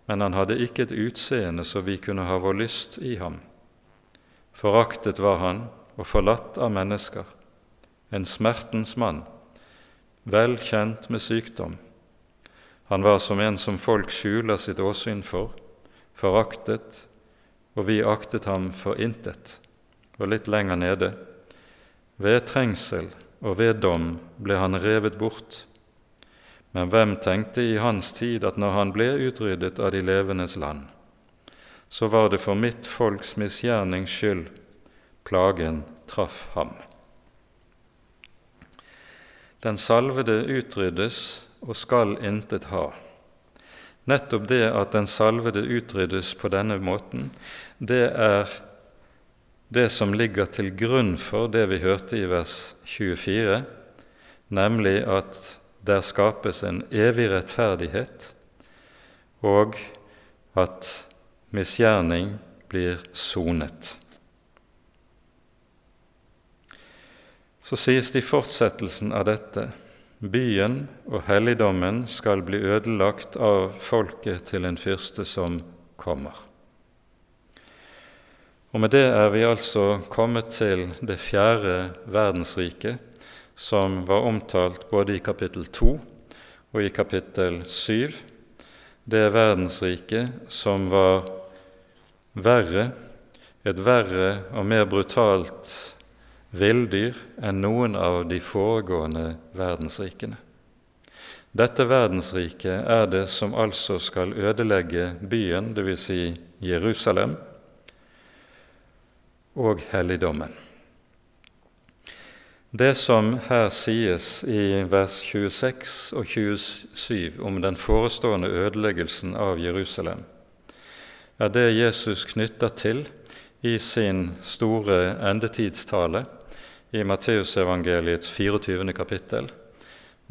men han hadde ikke et utseende så vi kunne ha vår lyst i ham. Foraktet var han og forlatt av mennesker, en smertens mann, vel kjent med sykdom. Han var som en som folk skjuler sitt åsyn for, foraktet, og vi aktet ham for intet. Og litt lenger nede, ved trengsel og ved dom ble han revet bort. Men hvem tenkte i hans tid at når han ble utryddet av de levendes land, så var det for mitt folks misgjernings skyld plagen traff ham. Den salvede utryddes og skal intet ha. Nettopp det at den salvede utryddes på denne måten, det er det som ligger til grunn for det vi hørte i vers 24, nemlig at der skapes en evig rettferdighet, og at misgjerning blir sonet. Så sies det i fortsettelsen av dette byen og helligdommen skal bli ødelagt av folket til en fyrste som kommer. Og med det er vi altså kommet til det fjerde verdensriket, som var omtalt både i kapittel 2 og i kapittel 7. Det verdensriket som var verre, et verre og mer brutalt villdyr enn noen av de foregående verdensrikene. Dette verdensriket er det som altså skal ødelegge byen, dvs. Si Jerusalem, og helligdommen. Det som her sies i vers 26 og 27 om den forestående ødeleggelsen av Jerusalem, er det Jesus knytter til i sin store endetidstale i Matteusevangeliets 24. kapittel,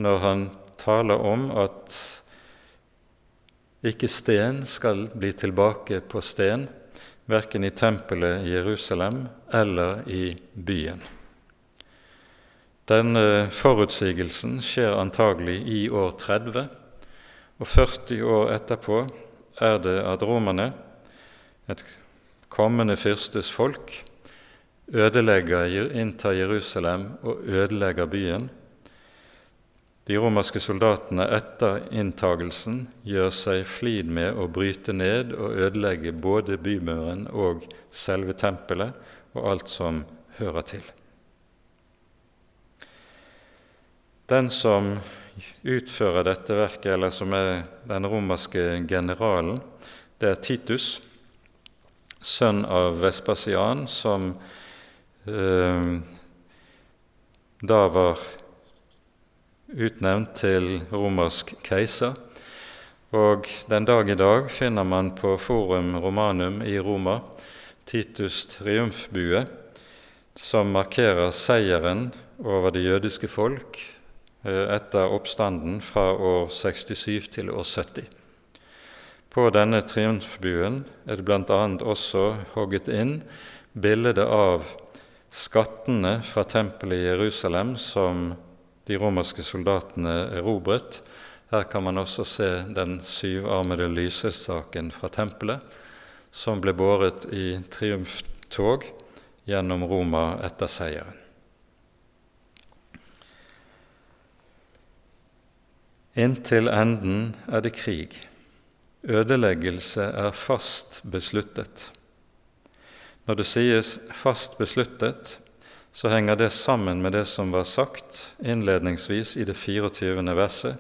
når han taler om at ikke sten skal bli tilbake på sten, verken i tempelet i Jerusalem eller i byen. Denne forutsigelsen skjer antagelig i år 30, og 40 år etterpå er det at romerne, et kommende fyrstes folk, ødelegger, inntar Jerusalem og ødelegger byen. De romerske soldatene etter inntagelsen gjør seg flid med å bryte ned og ødelegge både bymuren og selve tempelet og alt som hører til. Den som utfører dette verket, eller som er den romerske generalen, det er Titus, sønn av Vespasian, som eh, da var utnevnt til romersk keiser. Og den dag i dag finner man på Forum Romanum i Roma Titus' triumfbue, som markerer seieren over det jødiske folk eh, etter oppstanden fra år 67 til år 70. På denne triumfbuen er det bl.a. også hogget inn bildet av skattene fra tempelet i Jerusalem som de romerske soldatene erobret. Her kan man også se den syvarmede lysestaken fra tempelet, som ble båret i triumftog gjennom Roma etter seieren. Inntil enden er det krig. Ødeleggelse er fast besluttet. Når det sies 'fast besluttet', så henger det sammen med det som var sagt innledningsvis i det 24. verset.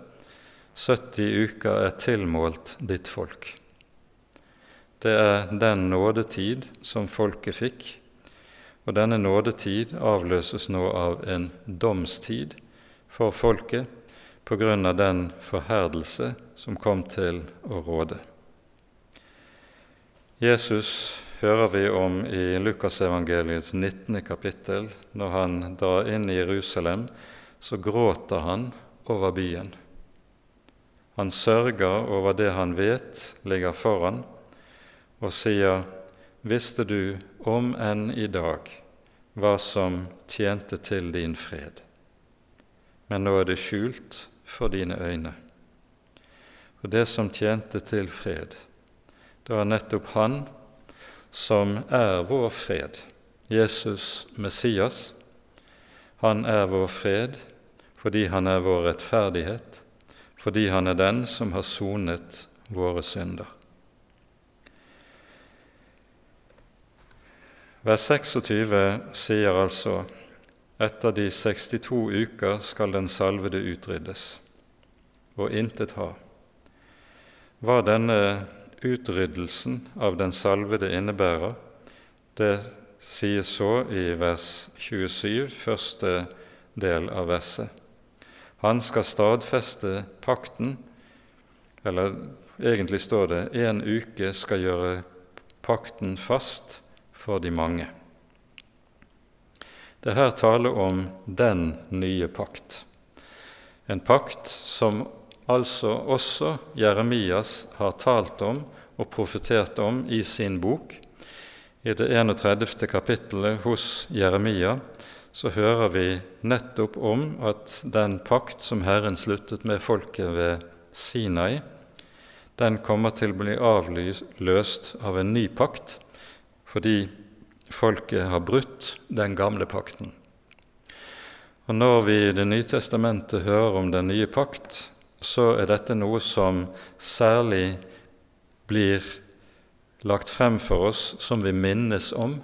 70 uker er tilmålt ditt folk. Det er den nådetid som folket fikk, og denne nådetid avløses nå av en domstid for folket på grunn av den forherdelse som kom til å råde. Jesus hører vi om i Lukasevangeliets 19. kapittel. Når han drar inn i Jerusalem, så gråter han over byen. Han sørger over det han vet ligger foran, og sier, Visste du, om enn i dag, hva som tjente til din fred? Men nå er det skjult for dine øyne. Og det som tjente til fred, det var nettopp Han som er vår fred, Jesus Messias. Han er vår fred fordi han er vår rettferdighet, fordi han er den som har sonet våre synder. Vers 26 sier altså etter de 62 uker skal den salvede utryddes, og intet ha. Hva denne utryddelsen av den salvede innebærer, det sies så i vers 27, første del av verset. Han skal stadfeste pakten, eller egentlig står det en uke skal gjøre pakten fast for de mange. Det er her tale om den nye pakt, en pakt som altså også Jeremias har talt om og profetert om i sin bok. I det 31. kapittelet hos Jeremia så hører vi nettopp om at den pakt som Herren sluttet med folket ved Sinai, den kommer til å bli avløst av en ny pakt, fordi folket har brutt den gamle pakten. Og Når vi i Det nye testamentet hører om den nye pakt, så er dette noe som særlig blir lagt frem for oss, som vi minnes om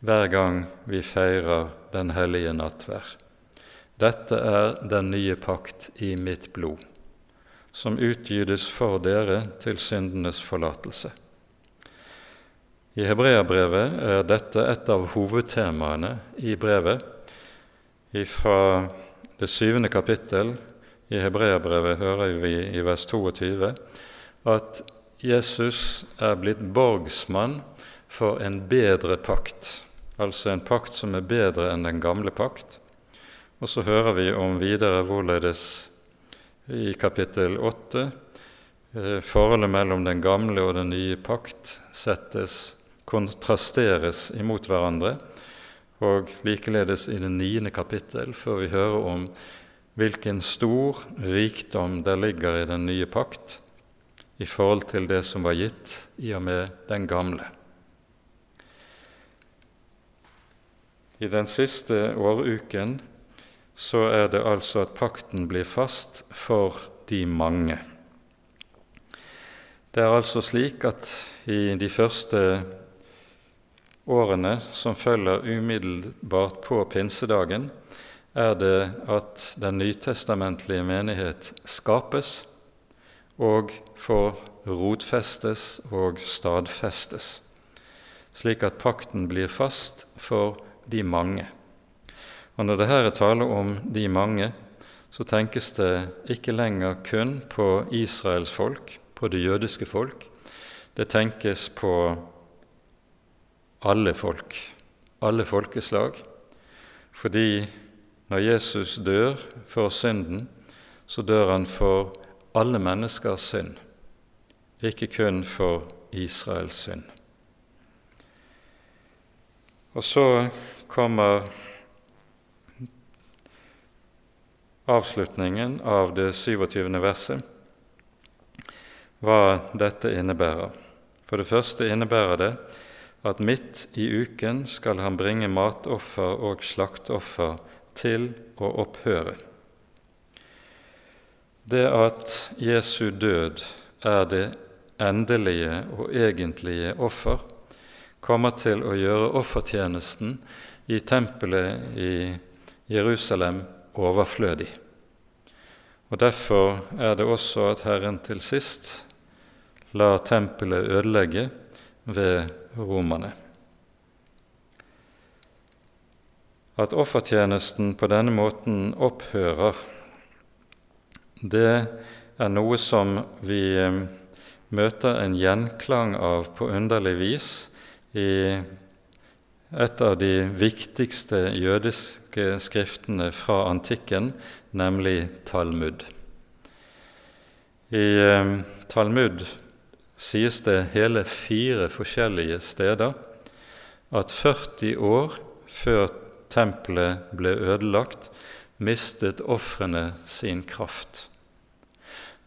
hver gang vi feirer Den hellige nattverd. Dette er den nye pakt i mitt blod, som utgytes for dere til syndenes forlatelse. I Hebreabrevet er dette et av hovedtemaene i brevet. Fra det syvende kapittel i Hebreabrevet hører vi i vers 22 at Jesus er blitt borgsmann for en bedre pakt, altså en pakt som er bedre enn den gamle pakt. Og så hører vi om videre hvorledes i kapittel 8 eh, forholdet mellom den gamle og den nye pakt settes kontrasteres imot hverandre. Og likeledes i det niende kapittel før vi hører om hvilken stor rikdom der ligger i den nye pakt i forhold til det som var gitt i og med den gamle. I den siste åruken så er det altså at pakten blir fast for de mange. Det er altså slik at i de første årene som følger umiddelbart på pinsedagen, er det at den nytestamentlige menighet skapes og får rotfestes og stadfestes, slik at pakten blir fast for de mange. Og Når det her er tale om de mange, så tenkes det ikke lenger kun på Israels folk, på det jødiske folk. Det tenkes på alle folk, alle folkeslag, fordi når Jesus dør for synden, så dør han for alle menneskers synd, ikke kun for Israels synd. Og så kommer avslutningen av det 27. verset, hva dette innebærer. For det første innebærer det at midt i uken skal han bringe matoffer og slaktoffer til å opphøre. Det at Jesu død er det endelige og egentlige offer, kommer til å gjøre offertjenesten i tempelet i Jerusalem overflødig. Og Derfor er det også at Herren til sist lar tempelet ødelegge ved romerne. At offertjenesten på denne måten opphører, det er noe som vi eh, møter en gjenklang av på underlig vis i et av de viktigste jødiske skriftene fra antikken, nemlig Talmud. I eh, Talmud sies det hele fire forskjellige steder at 40 år før tempelet ble ødelagt, mistet ofrene sin kraft.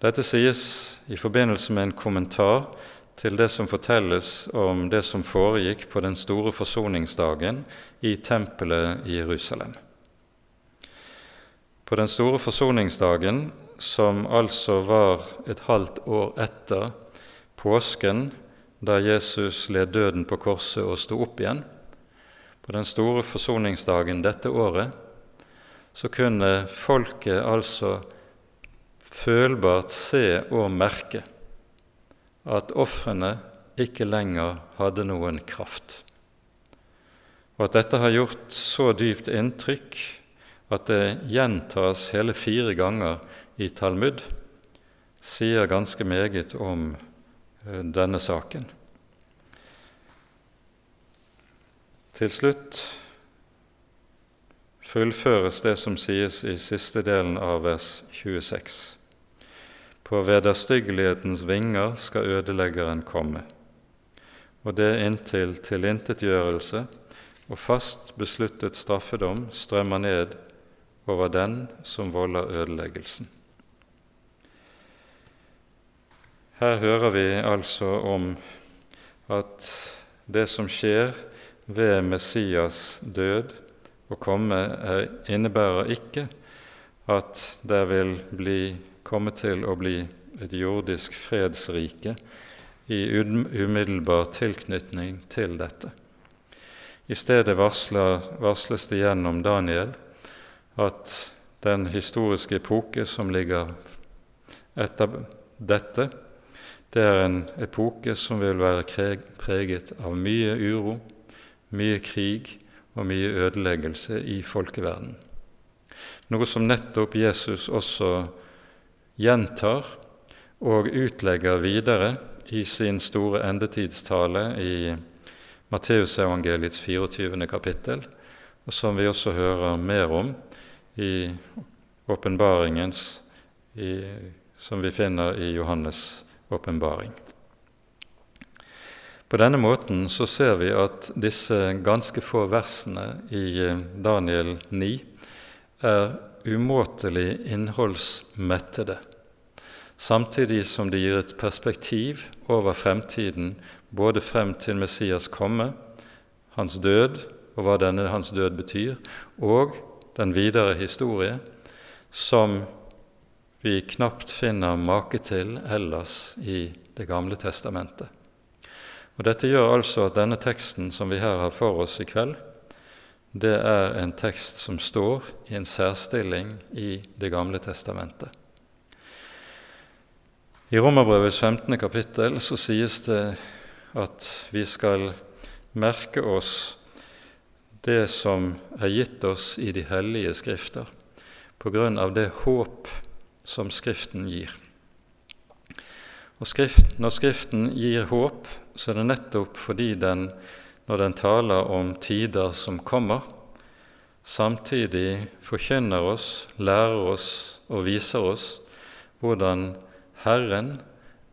Dette sies i forbindelse med en kommentar til det som fortelles om det som foregikk på den store forsoningsdagen i tempelet i Jerusalem. På den store forsoningsdagen, som altså var et halvt år etter påsken, da Jesus led døden på korset og sto opp igjen, på den store forsoningsdagen dette året, så kunne folket altså følbart se og merke at ofrene ikke lenger hadde noen kraft. Og at dette har gjort så dypt inntrykk at det gjentas hele fire ganger i Talmud, sier ganske meget om denne saken. Til slutt fullføres det som sies i siste delen av vers 26. På vederstyggelighetens vinger skal ødeleggeren komme, og det inntil tilintetgjørelse og fast besluttet straffedom strømmer ned over den som volder ødeleggelsen. Her hører vi altså om at det som skjer ved Messias død og komme er, innebærer ikke at det vil bli, komme til å bli et jordisk fredsrike i umiddelbar tilknytning til dette. I stedet varsler, varsles det gjennom Daniel at den historiske epoke som ligger etter dette, det er en epoke som vil være preget av mye uro, mye krig og mye ødeleggelse i folkeverden. Noe som nettopp Jesus også gjentar og utlegger videre i sin store endetidstale i Matteusevangeliets 24. kapittel, og som vi også hører mer om i åpenbaringens som vi finner i Johannes' åpenbaring. På denne måten så ser vi at disse ganske få versene i eh, Daniel 9 er umåtelig innholdsmettede, samtidig som de gir et perspektiv over fremtiden, både frem til Messias komme, hans død og hva denne hans død betyr, og den videre historie, som vi knapt finner make til ellers i Det gamle testamentet. Og Dette gjør altså at denne teksten som vi her har for oss i kveld, det er en tekst som står i en særstilling i Det gamle testamentet. I Romerbrevets 15. kapittel så sies det at vi skal merke oss det som er gitt oss i de hellige skrifter, på grunn av det håp som Skriften gir. Og skrift, Når Skriften gir håp, så er det nettopp fordi den, når den taler om tider som kommer, samtidig forkynner oss, lærer oss og viser oss hvordan Herren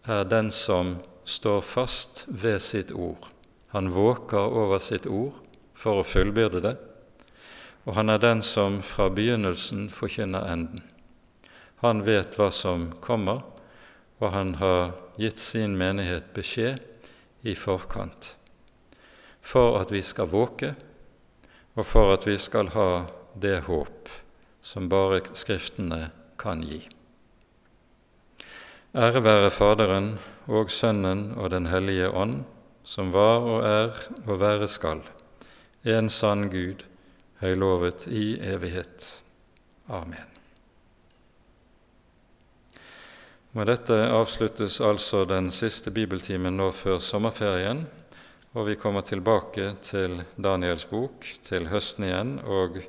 er den som står fast ved sitt ord. Han våker over sitt ord for å fullbyrde det, og han er den som fra begynnelsen forkynner enden. Han vet hva som kommer, og han har gitt sin menighet beskjed i forkant for at vi skal våke, og for at vi skal ha det håp som bare Skriftene kan gi. Ære være Faderen og Sønnen og Den hellige ånd, som var og er og være skal, en sann Gud, høylovet i evighet. Amen. Med dette avsluttes altså den siste bibeltimen nå før sommerferien, og vi kommer tilbake til Daniels bok til høsten igjen og